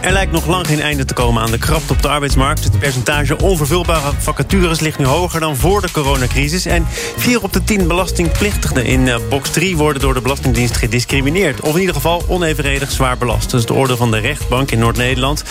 Er lijkt nog lang geen einde te komen aan de krapte op de arbeidsmarkt. Het percentage onvervulbare vacatures ligt nu hoger dan voor de coronacrisis. En 4 op de 10 belastingplichtigen in eh, box 3 worden door de Belastingdienst gediscrimineerd. Of in ieder geval onevenredig zwaar belast. Is de orde van de rechtbank in Noord-Nederland.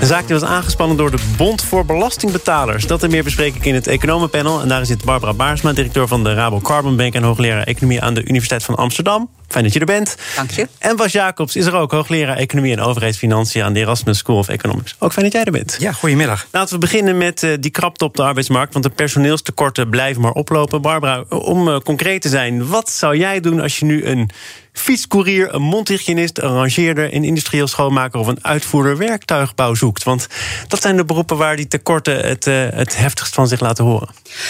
Een zaak die was aangespannen door de Bond voor Belastingbetalers. Dat en meer bespreek ik in het Economenpanel. En daar zit Barbara Baarsma, directeur van de Rabo Carbon Bank... en hoogleraar Economie aan de Universiteit van Amsterdam. Fijn dat je er bent. Dank je. En Bas Jacobs is er ook, hoogleraar Economie en Overheidsfinanciën... aan de Erasmus School of Economics. Ook fijn dat jij er bent. Ja, goedemiddag. Laten we beginnen met uh, die krapte op de arbeidsmarkt... want de personeelstekorten blijven maar oplopen. Barbara, om uh, concreet te zijn, wat zou jij doen als je nu een fietscourier, een mondhygiënist, een rangeerder, een industrieel schoonmaker of een uitvoerder werktuigbouw zoekt. Want dat zijn de beroepen waar die tekorten het, uh, het heftigst van zich laten horen.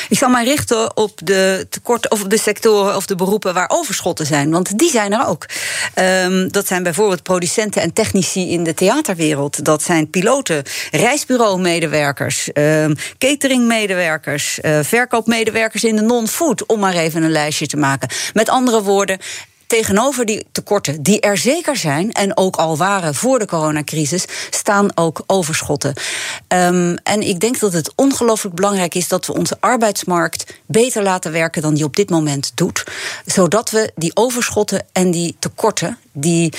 Ik zal mij richten op de tekorten of de sectoren of de beroepen waar overschotten zijn. Want die zijn er ook. Um, dat zijn bijvoorbeeld producenten en technici in de theaterwereld. Dat zijn piloten, reisbureau-medewerkers, um, cateringmedewerkers, uh, verkoopmedewerkers in de non-food, om maar even een lijstje te maken. Met andere woorden, tegenover die tekorten, die er zeker zijn en ook al waren voor de coronacrisis, staan ook overschotten. Um, en ik denk dat het ongelooflijk belangrijk is dat we onze arbeidsmarkt beter laten werken dan die op dit moment doet. Zodat we die overschotten en die tekorten, die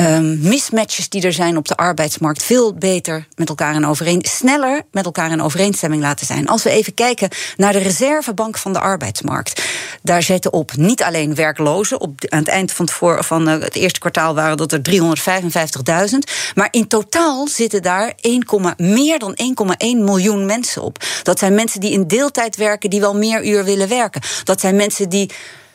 um, mismatches die er zijn op de arbeidsmarkt veel beter met elkaar in overeen, sneller met elkaar in overeenstemming laten zijn. Als we even kijken naar de reservebank van de arbeidsmarkt, daar zitten op niet alleen werklozen. Op, aan het eind van het, van het eerste kwartaal waren dat er 355.000, maar in totaal zitten daar 1, meer dan 1,1 miljoen mensen op. Dat zijn mensen die in deeltijd werken, die wel meer uur willen werken. Dat zijn mensen die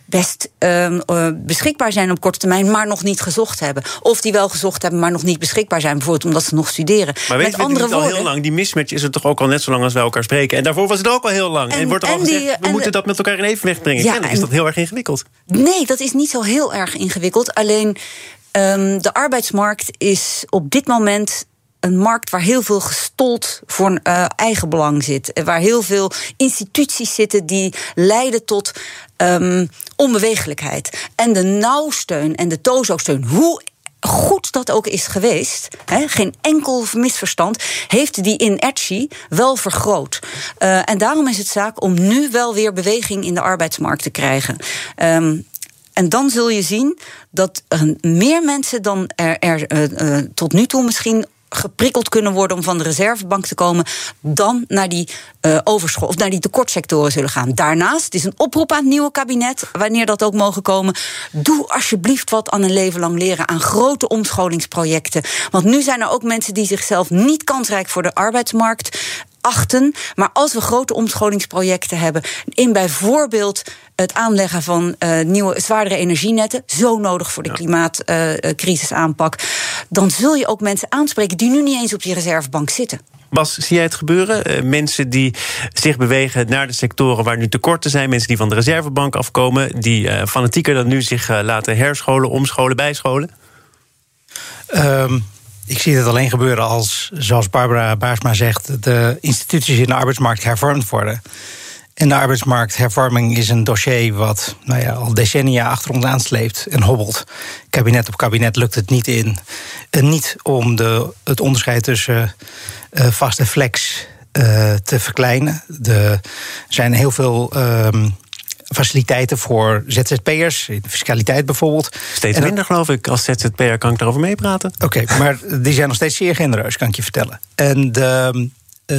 best uh, beschikbaar zijn op korte termijn, maar nog niet gezocht hebben. Of die wel gezocht hebben, maar nog niet beschikbaar zijn, bijvoorbeeld omdat ze nog studeren. Maar weet Met andere woorden, al heel lang, die mismatch is er toch ook al net zo lang als wij elkaar spreken. En daarvoor was het ook al heel lang. En, en wordt er al gezegd, die, we moeten dat met elkaar in evenwicht brengen. Ja, is dat heel erg ingewikkeld. Nee, dat is niet zo heel erg ingewikkeld. Alleen um, de arbeidsmarkt is op dit moment een markt waar heel veel gestold voor uh, eigen belang zit. Waar heel veel instituties zitten die leiden tot um, onbewegelijkheid. En de nauwsteun en de tozo-steun, hoe goed dat ook is geweest, hè, geen enkel misverstand, heeft die inertie wel vergroot. Uh, en daarom is het zaak om nu wel weer beweging in de arbeidsmarkt te krijgen. Um, en dan zul je zien dat er meer mensen dan er, er tot nu toe misschien geprikkeld kunnen worden om van de reservebank te komen, dan naar die uh, overschot of naar die tekortsectoren zullen gaan. Daarnaast is een oproep aan het nieuwe kabinet, wanneer dat ook mogen komen. Doe alsjeblieft wat aan een leven lang leren, aan grote omscholingsprojecten. Want nu zijn er ook mensen die zichzelf niet kansrijk voor de arbeidsmarkt achten. Maar als we grote omscholingsprojecten hebben, in bijvoorbeeld het aanleggen van uh, nieuwe, zwaardere energienetten, zo nodig voor de ja. klimaatcrisisaanpak, uh, dan zul je ook mensen aanspreken die nu niet eens op die reservebank zitten. Bas, zie jij het gebeuren? Uh, mensen die zich bewegen naar de sectoren waar nu tekorten zijn, mensen die van de reservebank afkomen, die uh, fanatieker dan nu zich uh, laten herscholen, omscholen, bijscholen? Um, ik zie het alleen gebeuren als, zoals Barbara Baarsma zegt, de instituties in de arbeidsmarkt hervormd worden. En de arbeidsmarkthervorming is een dossier wat nou ja, al decennia achter ons aansleept en hobbelt. Kabinet op kabinet lukt het niet in. En niet om de, het onderscheid tussen uh, vast en flex uh, te verkleinen. Er zijn heel veel. Um, faciliteiten voor ZZP'ers, in de fiscaliteit bijvoorbeeld. Steeds minder, geloof ik. Als ZZP'er kan ik daarover meepraten. Oké, okay, maar die zijn nog steeds zeer genereus, kan ik je vertellen. En de, uh,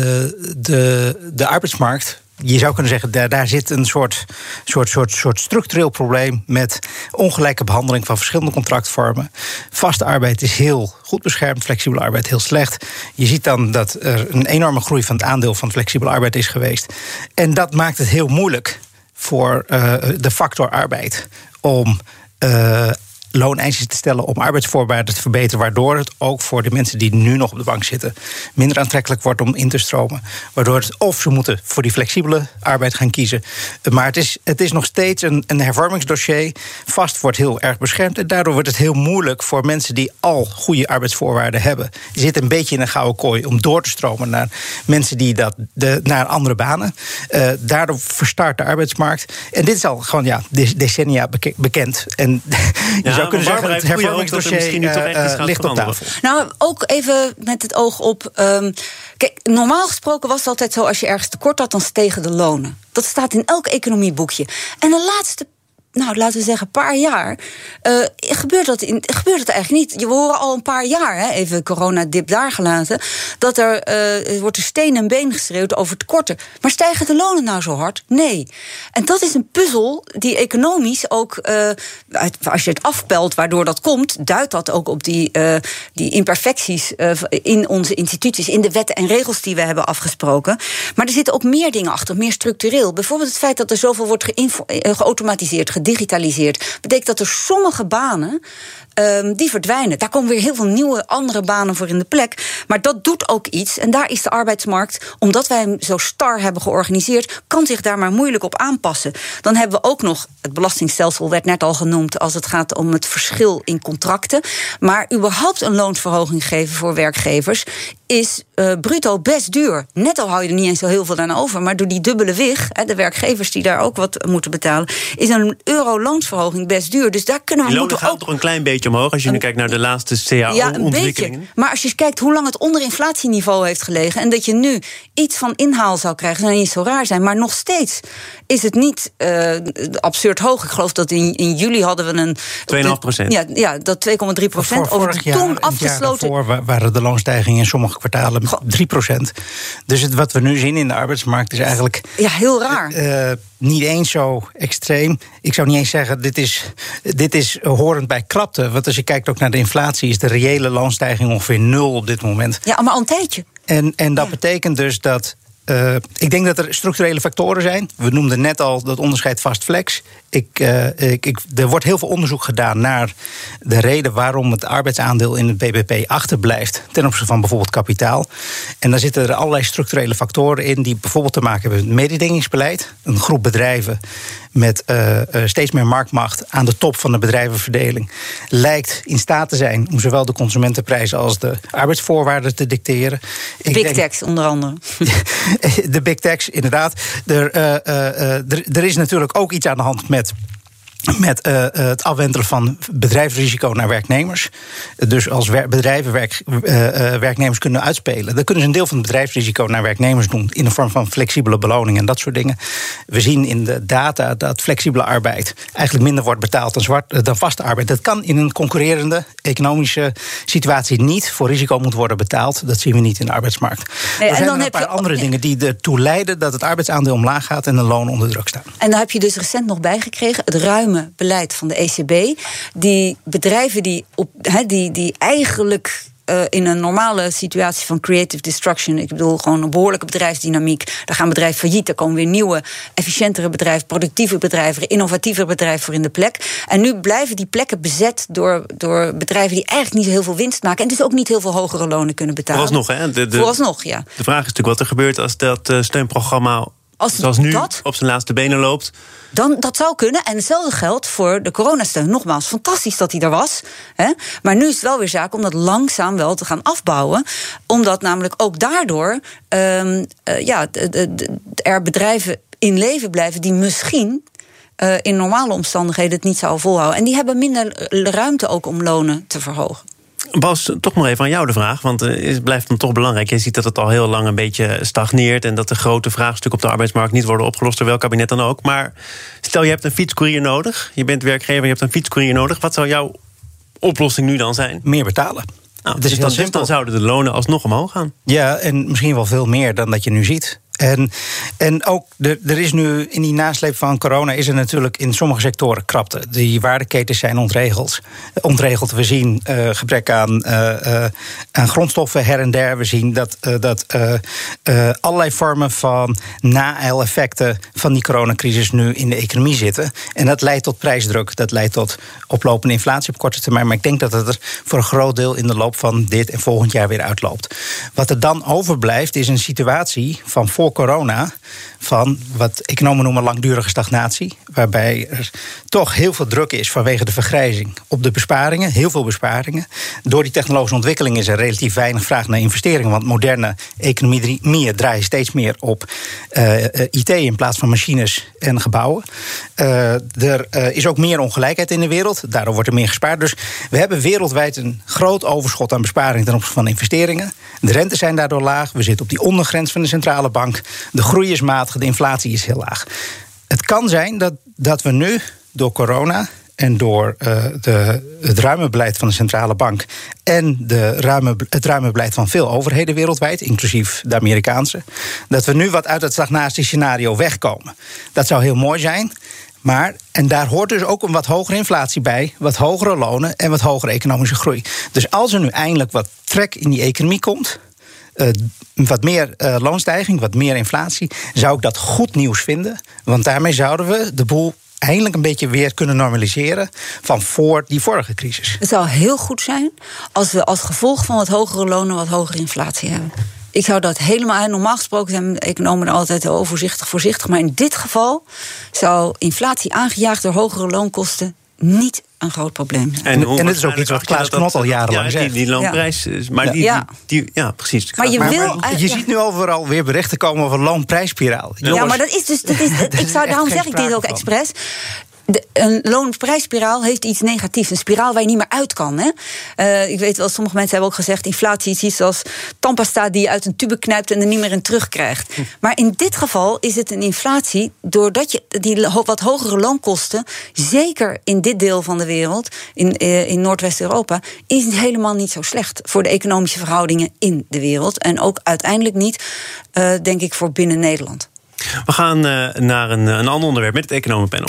de, de arbeidsmarkt je zou kunnen zeggen, daar, daar zit een soort, soort, soort, soort structureel probleem met ongelijke behandeling van verschillende contractvormen. Vaste arbeid is heel goed beschermd, flexibele arbeid heel slecht. Je ziet dan dat er een enorme groei van het aandeel van flexibele arbeid is geweest. En dat maakt het heel moeilijk voor uh, de factor arbeid om uh, looneisen te stellen om arbeidsvoorwaarden te verbeteren, waardoor het ook voor de mensen die nu nog op de bank zitten minder aantrekkelijk wordt om in te stromen. Waardoor het of ze moeten voor die flexibele arbeid gaan kiezen. Maar het is, het is nog steeds een, een hervormingsdossier. Vast wordt heel erg beschermd. En daardoor wordt het heel moeilijk voor mensen die al goede arbeidsvoorwaarden hebben. Die zitten een beetje in een gouden kooi om door te stromen naar mensen die dat de, naar andere banen. Uh, daardoor verstart de arbeidsmarkt. En dit is al gewoon ja, decennia bekend. En je zou kunnen zeggen dat het hervormingsdossier uh, ligt op tafel. Nou, ook even met het oog op. Um, kijk, normaal gesproken was het altijd zo: als je ergens tekort had, dan stegen de lonen. Dat staat in elk economieboekje. En de laatste nou, laten we zeggen, een paar jaar, uh, gebeurt, dat in, gebeurt eigenlijk niet. Je horen al een paar jaar, hè, even coronadip daar gelaten, dat er uh, wordt er steen en been geschreeuwd over tekorten. Maar stijgen de lonen nou zo hard? Nee. En dat is een puzzel die economisch ook, uh, als je het afpelt waardoor dat komt, duidt dat ook op die, die imperfecties in onze instituties, in de wetten en regels die we hebben afgesproken. Maar er zitten ook meer dingen achter, meer structureel. Bijvoorbeeld het feit dat er zoveel wordt geautomatiseerd, gedigitaliseerd. Betekent dat er sommige banen um, die verdwijnen. Daar komen weer heel veel nieuwe andere banen voor in de plek. Maar dat doet ook iets. En daar is de arbeidsmarkt, omdat wij hem zo star hebben georganiseerd, kan zich daar maar moeilijk op aanpassen. Dan hebben we ook nog, het belastingstelsel werd net al genoemd, als het gaat om het verschil in contracten. Maar überhaupt een loonsverhoging geven voor werkgevers is uh, bruto best duur. Netto hou je er niet eens zo heel veel aan over. Maar door die dubbele wig, de werkgevers die daar ook wat moeten betalen, is een loonsverhoging best duur. Dus daar kunnen we die moeten ook. toch een klein beetje omhoog als je nu kijkt naar de laatste CAO-ontwikkelingen. Ja, Maar als je kijkt hoe lang het onder inflatieniveau heeft gelegen en dat je nu iets van inhaal zou krijgen, zou niet zo raar zijn. Maar nog steeds is het niet uh, absurd hoog. Ik geloof dat in, in juli hadden we een. 2,5 procent. Ja, ja, dat 2,3 procent. Over de toen afgesloten. Voor waren de loonstijgingen in sommige kwartalen 3 procent. Dus het, wat we nu zien in de arbeidsmarkt is eigenlijk. Ja, heel raar. Uh, niet eens zo extreem. Ik zou niet eens zeggen, dit is, dit is horend bij krapte. Want als je kijkt ook naar de inflatie, is de reële loonstijging ongeveer nul op dit moment. Ja, maar al een tijdje. En, en dat betekent dus dat uh, ik denk dat er structurele factoren zijn. We noemden net al dat onderscheid vast-flex. Ik, uh, ik, ik, er wordt heel veel onderzoek gedaan naar de reden waarom het arbeidsaandeel in het BBP achterblijft ten opzichte van bijvoorbeeld kapitaal. En daar zitten er allerlei structurele factoren in die bijvoorbeeld te maken hebben met mededingingsbeleid. Een groep bedrijven met uh, steeds meer marktmacht aan de top van de bedrijvenverdeling lijkt in staat te zijn om zowel de consumentenprijzen als de arbeidsvoorwaarden te dicteren. De big techs onder andere. de big techs, inderdaad. Er, uh, er, er is natuurlijk ook iets aan de hand met met uh, het afwentelen van bedrijfsrisico naar werknemers. Dus als wer bedrijven werk, uh, werknemers kunnen uitspelen, dan kunnen ze een deel van het bedrijfsrisico naar werknemers doen in de vorm van flexibele beloning en dat soort dingen. We zien in de data dat flexibele arbeid eigenlijk minder wordt betaald dan, zwart, dan vaste arbeid. Dat kan in een concurrerende economische situatie niet voor risico moet worden betaald. Dat zien we niet in de arbeidsmarkt. Nee, er zijn dan een paar andere dingen die ertoe leiden dat het arbeidsaandeel omlaag gaat en de loon onder druk staan. En daar heb je dus recent nog bijgekregen, het ruime beleid van de ECB. Die bedrijven die, op, die, die eigenlijk uh, in een normale situatie van creative destruction. Ik bedoel, gewoon een behoorlijke bedrijfsdynamiek. Daar gaan bedrijven failliet. Er komen weer nieuwe, efficiëntere bedrijven, productieve bedrijven, innovatieve bedrijven voor in de plek. En nu blijven die plekken bezet door, door bedrijven die eigenlijk niet heel veel winst maken. En dus ook niet heel veel hogere lonen kunnen betalen. Vooralsnog, hè? De, de, Vooralsnog, ja. De vraag is natuurlijk wat er gebeurt als dat uh, steunprogramma als zoals nu dat, op zijn laatste benen loopt. Dan, dat zou kunnen. En hetzelfde geldt voor de coronasteun. Nogmaals, fantastisch dat hij er was. Hè? Maar nu is het wel weer zaak om dat langzaam wel te gaan afbouwen. Omdat namelijk ook daardoor um, uh, ja, er bedrijven in leven blijven die misschien uh, in normale omstandigheden het niet zouden volhouden. En die hebben minder ruimte ook om lonen te verhogen. Bas, toch nog even aan jou de vraag, want eh, het blijft dan toch belangrijk. Je ziet dat het al heel lang een beetje stagneert en dat de grote vraagstukken op de arbeidsmarkt niet worden opgelost, door welk kabinet dan ook. Maar stel je hebt een fietscourier nodig, je bent werkgever, je hebt een fietscourier nodig. Wat zou jouw oplossing nu dan zijn? Meer betalen. Nou, dus, dan, dus dan zouden de lonen alsnog omhoog gaan. Ja, en misschien wel veel meer dan dat je nu ziet. En, en ook, er, is nu in die nasleep van corona... is er natuurlijk in sommige sectoren krapte. Die waardeketens zijn ontregeld. ontregeld. We zien uh, gebrek aan, uh, aan grondstoffen her en der. We zien dat, dat allerlei vormen van na-effecten... van die coronacrisis nu in de economie zitten. En dat leidt tot prijsdruk. Dat leidt tot oplopende inflatie op korte termijn. Maar ik denk dat het er voor een groot deel in de loop van dit en volgend jaar weer uitloopt. Wat er dan overblijft is een situatie van voor corona van wat economen noemen langdurige stagnatie. Waarbij er toch heel veel druk is vanwege de vergrijzing op de besparingen. Heel veel besparingen. Door die technologische ontwikkeling is er relatief weinig vraag naar investeringen. Want moderne economieën draaien steeds meer op eh, eh, IT in plaats van machines en gebouwen. Uh, er is ook meer ongelijkheid in de wereld. Daardoor wordt er meer gespaard. Dus we hebben wereldwijd een groot overschot aan besparingen ten opzichte van investeringen. De rentes zijn daardoor laag. We zitten op die ondergrens van de centrale bank. De groei is matig de inflatie is heel laag. Het kan zijn dat, dat we nu door corona en door uh, de, het ruime beleid van de centrale bank en de het ruime beleid van veel overheden wereldwijd, inclusief de Amerikaanse, dat we nu wat uit het stagnatiescenario wegkomen. Dat zou heel mooi zijn. Maar, en daar hoort dus ook een wat hogere inflatie bij, wat hogere lonen en wat hogere economische groei. Dus als er nu eindelijk wat trek in die economie komt, uh, wat meer uh, loonstijging, wat meer inflatie, zou ik dat goed nieuws vinden. Want daarmee zouden we de boel eindelijk een beetje weer kunnen normaliseren van voor die vorige crisis. Het zou heel goed zijn als we als gevolg van wat hogere lonen wat hogere inflatie hebben. Ik zou dat helemaal. Normaal gesproken zijn economen altijd overzichtig, voorzichtig. Maar in dit geval zou inflatie aangejaagd door hogere loonkosten niet een groot probleem. En, en het is ook iets wat Klaas Knot al jarenlang ja, zegt. Die, die loonprijs, maar die, ja. Die, ja, precies. Maar je, wil, maar, je ziet nu overal weer berichten komen over loonprijsspiraal. Ja, maar dat is dus. Dat is, ik zou, daarom zeg ik dit ook expres de, een loonprijsspiraal heeft iets negatiefs. Een spiraal waar je niet meer uit kan. Hè? Uh, ik weet wel, sommige mensen hebben ook gezegd... inflatie is iets als tandpasta die je uit een tube knijpt... en er niet meer in terugkrijgt. Hm. Maar in dit geval is het een inflatie... doordat je die wat hogere loonkosten... zeker in dit deel van de wereld, in, uh, in Noordwest-Europa... is helemaal niet zo slecht voor de economische verhoudingen in de wereld. En ook uiteindelijk niet, uh, denk ik, voor binnen Nederland. We gaan naar een, een ander onderwerp met het economenpanel.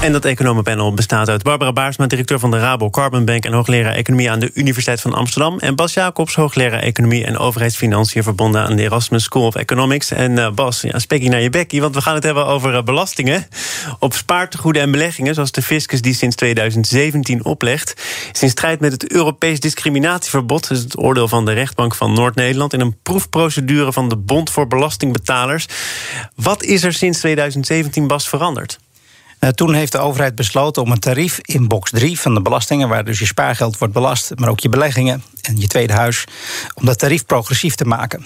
En dat economenpanel bestaat uit Barbara Baarsma, directeur van de Rabo Carbon Bank en hoogleraar economie aan de Universiteit van Amsterdam. En Bas Jacobs, hoogleraar economie en overheidsfinanciën verbonden aan de Erasmus School of Economics. En uh, Bas, ja, je naar je bekkie, want we gaan het hebben over uh, belastingen op spaartegoeden en beleggingen, zoals de fiscus die sinds 2017 oplegt. In strijd met het Europees discriminatieverbod, dus het oordeel van de rechtbank van Noord-Nederland, in een proefprocedure van de Bond voor Belastingbetalers. Wat is er sinds 2017, Bas, veranderd? Uh, toen heeft de overheid besloten om een tarief in box 3 van de belastingen, waar dus je spaargeld wordt belast, maar ook je beleggingen en je tweede huis, om dat tarief progressief te maken.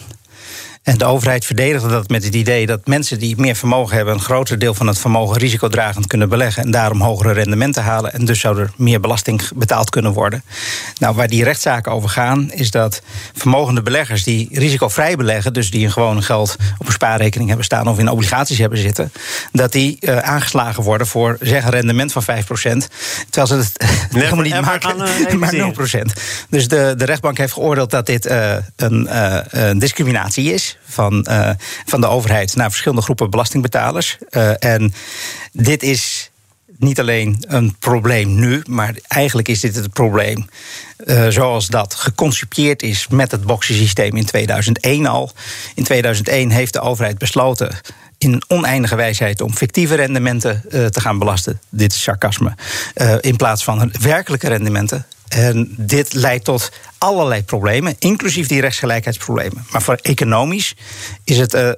En de overheid verdedigde dat met het idee dat mensen die meer vermogen hebben, een groter deel van het vermogen risicodragend kunnen beleggen en daarom hogere rendementen halen. En dus zou er meer belasting betaald kunnen worden. Nou, waar die rechtszaken over gaan, is dat vermogende beleggers die risicovrij beleggen, dus die een gewoon geld op een spaarrekening hebben staan of in obligaties hebben zitten, dat die uh, aangeslagen worden voor zeg een rendement van 5%, terwijl ze het helemaal niet maken, maar 0%. Dus de, de rechtbank heeft geoordeeld dat dit uh, een, uh, een discriminatie is van, uh, van de overheid naar verschillende groepen belastingbetalers. Uh, en dit is niet alleen een probleem nu, maar eigenlijk is dit het probleem uh, zoals dat geconcipieerd is met het boxensysteem in 2001 al. In 2001 heeft de overheid besloten in oneindige wijsheid om fictieve rendementen te gaan belasten. Dit is sarcasme. In plaats van werkelijke rendementen. En dit leidt tot allerlei problemen, inclusief die rechtsgelijkheidsproblemen. Maar voor economisch is het uh,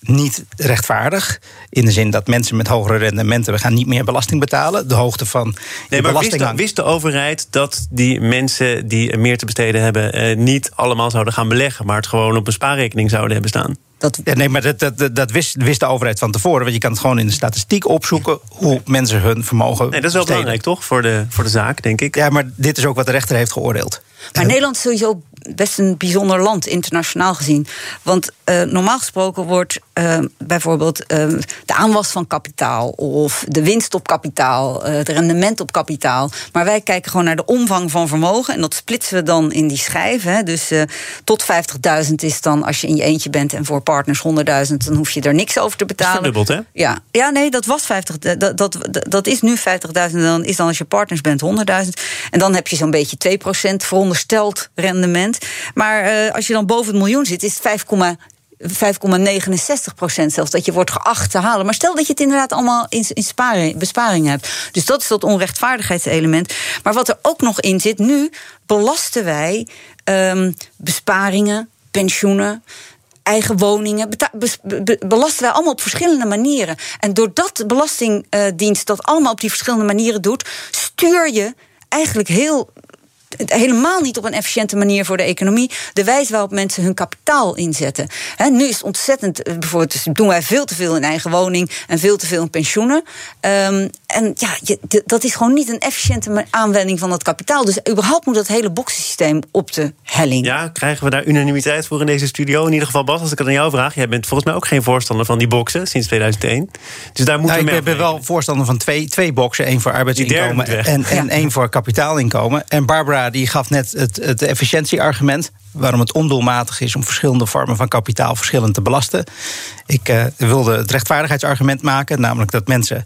niet rechtvaardig. In de zin dat mensen met hogere rendementen... we gaan niet meer belasting betalen. De hoogte van nee, maar wist de, wist de, overheid dat die mensen die meer te besteden hebben... Eh, niet allemaal zouden gaan beleggen... maar het gewoon op een spaarrekening zouden hebben staan? Dat... Ja, nee, maar dat, dat, dat wist, wist, de overheid van tevoren. Want je kan het gewoon in de statistiek opzoeken hoe mensen hun vermogen. Nee, dat is wel belangrijk, toch? Voor de, voor de zaak, denk ik. Ja, maar dit is ook wat de rechter heeft geoordeeld. Maar Nederland is sowieso best een bijzonder land, internationaal gezien. Want uh, normaal gesproken wordt uh, bijvoorbeeld uh, de aanwas van kapitaal of de winst op kapitaal, het rendement op kapitaal. Maar wij kijken gewoon naar de omvang van vermogen en dat splitsen we dan in die schijven. Dus tot 50.000 is dan als je in je eentje bent en voor partners 100.000, dan hoef je er niks over te betalen. Dubbeld, hè? Ja. ja, nee, dat was 50. Dat, dat, dat is nu 50.000. Dan is dan als je partners bent 100.000. En dan heb je zo'n beetje 2% verondersteld rendement. Maar als je dan boven het miljoen zit, is het 5, 5,69 procent zelfs, dat je wordt geacht te halen. Maar stel dat je het inderdaad allemaal in, in besparing hebt. Dus dat is dat onrechtvaardigheidselement. Maar wat er ook nog in zit, nu belasten wij um, besparingen, pensioenen eigen woningen. belasten wij allemaal op verschillende manieren. En doordat de Belastingdienst dat allemaal op die verschillende manieren doet, stuur je eigenlijk heel helemaal niet op een efficiënte manier voor de economie. De wijze waarop mensen hun kapitaal inzetten. nu is het ontzettend. Eh, bijvoorbeeld, dus doen wij veel te veel in eigen woning en veel te veel in pensioenen. Um, en ja, je, dat is gewoon niet een efficiënte aanwending van dat kapitaal. Dus überhaupt moet dat hele boxensysteem op de helling. Ja, krijgen we daar unanimiteit voor in deze studio? In ieder geval, Bas, als ik het aan jou vraag. Jij bent volgens mij ook geen voorstander van die boxen sinds 2001. Dus daar moeten nou, we Ik ben wel voorstander van twee, twee boxen. één voor arbeidsinkomen en, en één voor kapitaalinkomen. En Barbara die gaf net het, het efficiëntieargument. Waarom het ondoelmatig is om verschillende vormen van kapitaal verschillend te belasten. Ik uh, wilde het rechtvaardigheidsargument maken. Namelijk dat mensen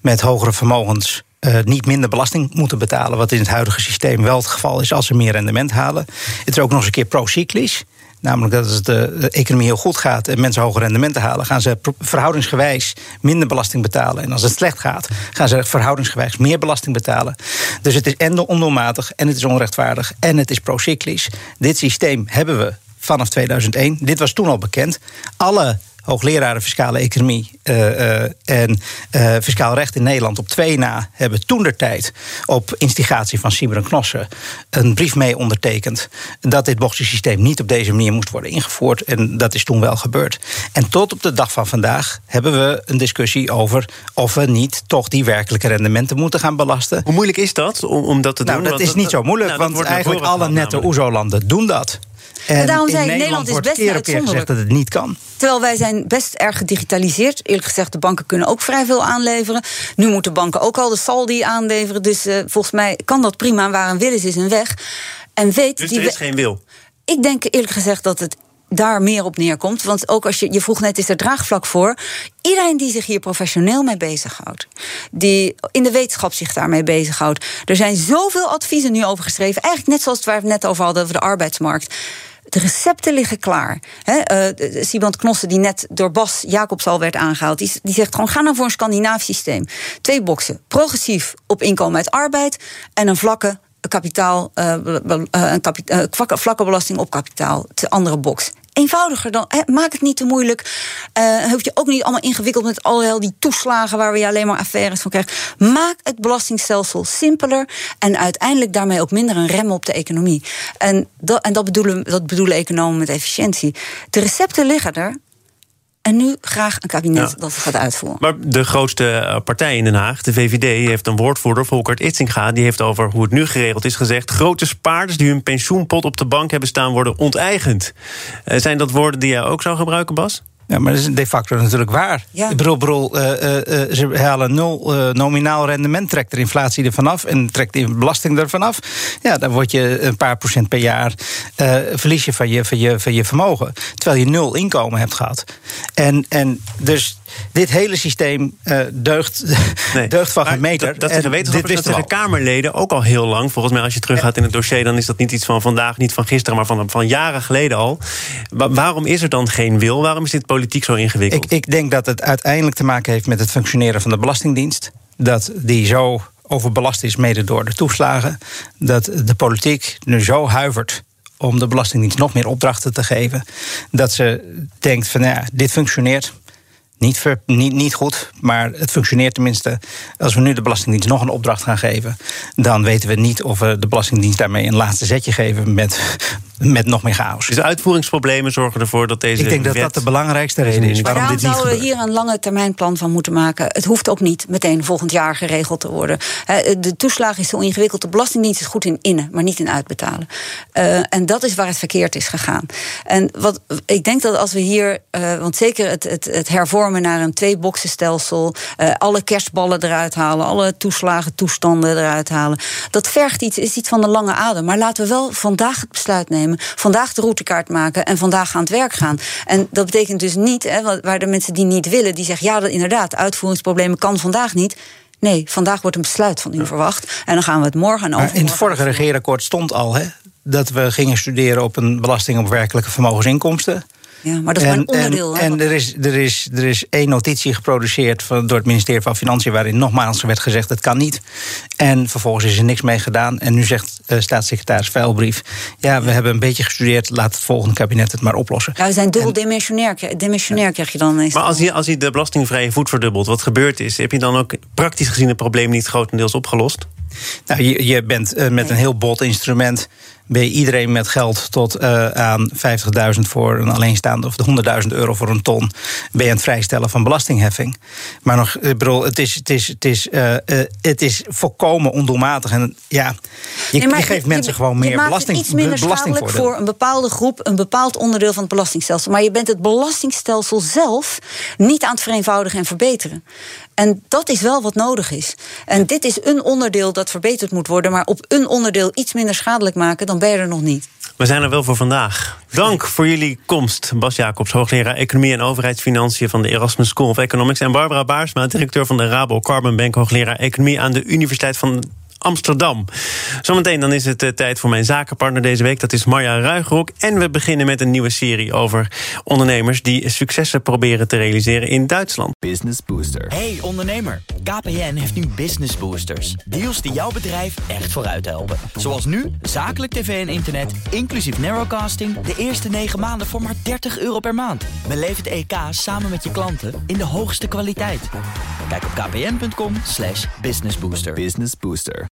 met hogere vermogens uh, niet minder belasting moeten betalen. Wat in het huidige systeem wel het geval is als ze meer rendement halen. Het is ook nog eens een keer pro-cyclisch. Namelijk dat als de economie heel goed gaat en mensen hoge rendementen halen, gaan ze verhoudingsgewijs minder belasting betalen. En als het slecht gaat, gaan ze verhoudingsgewijs meer belasting betalen. Dus het is en ondoelmatig en het is onrechtvaardig en het is procyclisch. Dit systeem hebben we vanaf 2001. Dit was toen al bekend. Alle hoogleraren fiscale economie uh, en uh, fiscaal recht in Nederland op twee na hebben toen de tijd op instigatie van en Knossen een brief mee ondertekend dat dit boxensysteem niet op deze manier moest worden ingevoerd. En dat is toen wel gebeurd. En tot op de dag van vandaag hebben we een discussie over of we niet toch die werkelijke rendementen moeten gaan belasten. Hoe moeilijk is dat om, om dat te nou, doen? Dat is niet zo moeilijk, nou, want eigenlijk alle nette OESO-landen doen dat. En daarom zei ik, Nederland, is best keer op keer gezegd dat het niet kan. Terwijl wij zijn best erg gedigitaliseerd. Eerlijk gezegd, de banken kunnen ook vrij veel aanleveren. Nu moeten banken ook al de saldi aanleveren. Dus uh, volgens mij kan dat prima. Waar een wil is, is een weg. En weet dus er is geen wil? Ik denk eerlijk gezegd dat het daar meer op neerkomt. Want ook als je, je vroeg net, is er draagvlak voor? Iedereen die zich hier professioneel mee bezighoudt, die in de wetenschap zich daarmee bezighoudt. Er zijn zoveel adviezen nu over geschreven. Eigenlijk net zoals het waar we het net over hadden over de arbeidsmarkt. De recepten liggen klaar. He, uh, Siband Knossen, die net door Bas Jacobs al werd aangehaald, die, zegt gewoon: ga nou voor een Scandinavisch systeem. Twee boxen. Progressief op inkomen uit arbeid en een vlakke kapitaal, uh, een kapita vlakke belasting op kapitaal. De andere box eenvoudiger dan. maak het niet te moeilijk. Uh, hoef je ook niet allemaal ingewikkeld met al die toeslagen waar we alleen maar affaires van krijgen. Maak het belastingstelsel simpeler en uiteindelijk daarmee ook minder een rem op de economie. En dat, en dat, bedoelen, dat bedoelen economen met efficiëntie. De recepten liggen er. En nu graag een kabinet dat het gaat uitvoeren. Maar de grootste eh, partij in Den Haag, de VVD, heeft een woordvoerder, Volkert Itzinga, die heeft over hoe het nu geregeld is gezegd: grote spaarders die hun pensioenpot op de bank hebben staan worden onteigend. Eh, zijn dat woorden die jij ook zou gebruiken, Bas? Ja, maar dat is de facto natuurlijk waar. Ja. Ik bedoel, bedoel uh, uh, ze halen nul uh, nominaal rendement, trekt de inflatie er vanaf en trekt de belasting er vanaf. Ja, dan word je een paar procent per jaar verlies je van je, van, je, van je vermogen. Terwijl je nul inkomen hebt gehad. En, en dus dit hele systeem uh, deugt, nee. deugt van geen meter. Dat, dat zeggen wetenschappers, dat zeggen Kamerleden ook al heel lang. Volgens mij als je teruggaat in het dossier... dan is dat niet iets van vandaag, niet van gisteren... maar van, van jaren geleden al. waarom is er dan geen wil? Waarom is dit politiek zo ingewikkeld? Ik, ik denk dat het uiteindelijk te maken heeft met het functioneren van de Belastingdienst. Dat die zo overbelast is, mede door de toeslagen. Dat de politiek nu zo huivert om de Belastingdienst nog meer opdrachten te geven. Dat ze denkt van nou ja, dit functioneert niet, niet, niet goed, maar het functioneert tenminste. Als we nu de Belastingdienst nog een opdracht gaan geven, dan weten we niet of we de Belastingdienst daarmee een laatste zetje geven met met nog meer chaos. Dus de uitvoeringsproblemen zorgen ervoor dat deze. Ik denk dat dat de belangrijkste reden is waarom dit niet zouden we hier een lange termijn plan van moeten maken. Het hoeft ook niet meteen volgend jaar geregeld te worden. De toeslag is zo ingewikkeld. De Belastingdienst is goed in innen, maar niet in uitbetalen. Eh, en dat is waar het verkeerd is gegaan. En wat, ik denk dat als we hier, eh, want zeker het, het, het hervormen naar een twee-boxenstelsel, eh, alle kerstballen eruit halen, alle toeslagen, toestanden eruit halen, dat vergt iets, is iets van de lange adem. Maar laten we wel vandaag het besluit nemen, vandaag de routekaart maken en vandaag aan het werk gaan. En dat betekent dus niet, hè, wa- waar de mensen die niet willen, die zeggen ja, dat inderdaad, uitvoeringsproblemen kan vandaag niet. Nee, vandaag wordt een besluit van u verwacht. En dan gaan we het morgen en Maar in het vorige regeerakkoord stond al hè, dat we gingen studeren op een belasting op werkelijke vermogensinkomsten. Ja, maar dat is maar een onderdeel. En, van- er, is, er, is, er is één notitie geproduceerd van, door het ministerie van Financiën... waarin nogmaals werd gezegd dat kan niet. En vervolgens is er niks mee gedaan. En nu zegt eh, staatssecretaris Veilbrief... ja, we hebben een beetje gestudeerd, laat het volgende kabinet het maar oplossen. Ja, we zijn dubbel dimensionair, dimensionair krijg je dan. Maar als hij, als hij de belastingvrije voet verdubbelt, wat gebeurd is, heb je dan ook praktisch gezien het probleem niet grotendeels opgelost? Nou, je, je bent eh, met een heel bot instrument. Ben je iedereen met geld tot eh, aan 50.000 voor een alleenstaande of de 100.000 euro voor een ton. Ben je aan het vrijstellen van belastingheffing. Maar nog, ik bedoel, het is, het is, het is, eh, eh, het is volkomen ondoelmatig. En ja, je, Nee, maar je geeft mensen gewoon meer belasting, het iets minder schadelijk voor een bepaalde groep, een bepaald onderdeel van het belastingstelsel. Maar je bent het belastingstelsel zelf niet aan het vereenvoudigen en verbeteren. En dat is wel wat nodig is. En dit is een onderdeel dat verbeterd moet worden, maar op een onderdeel iets minder schadelijk maken, dan je er nog niet. We zijn er wel voor vandaag. Dank voor jullie komst. Bas Jacobs, hoogleraar Economie en Overheidsfinanciën van de Erasmus School of Economics. En Barbara Baarsma, directeur van de Rabo Carbon Bank, hoogleraar Economie aan de Universiteit van Amsterdam. Zometeen dan is het eh, tijd voor mijn zakenpartner deze week. Dat is Marja Ruigrok. En we beginnen met een nieuwe serie over ondernemers die successen proberen te realiseren in Duitsland. Business Booster. Hey ondernemer, KPN heeft nu Business Boosters. Deals die jouw bedrijf echt vooruit helpen. Zoals nu, zakelijk tv en internet, inclusief narrowcasting... de eerste 9 maanden voor maar 30 euro per maand. Beleef het EK samen met je klanten in de hoogste kwaliteit. Kijk op kpn.com slash businessbooster. Business Booster.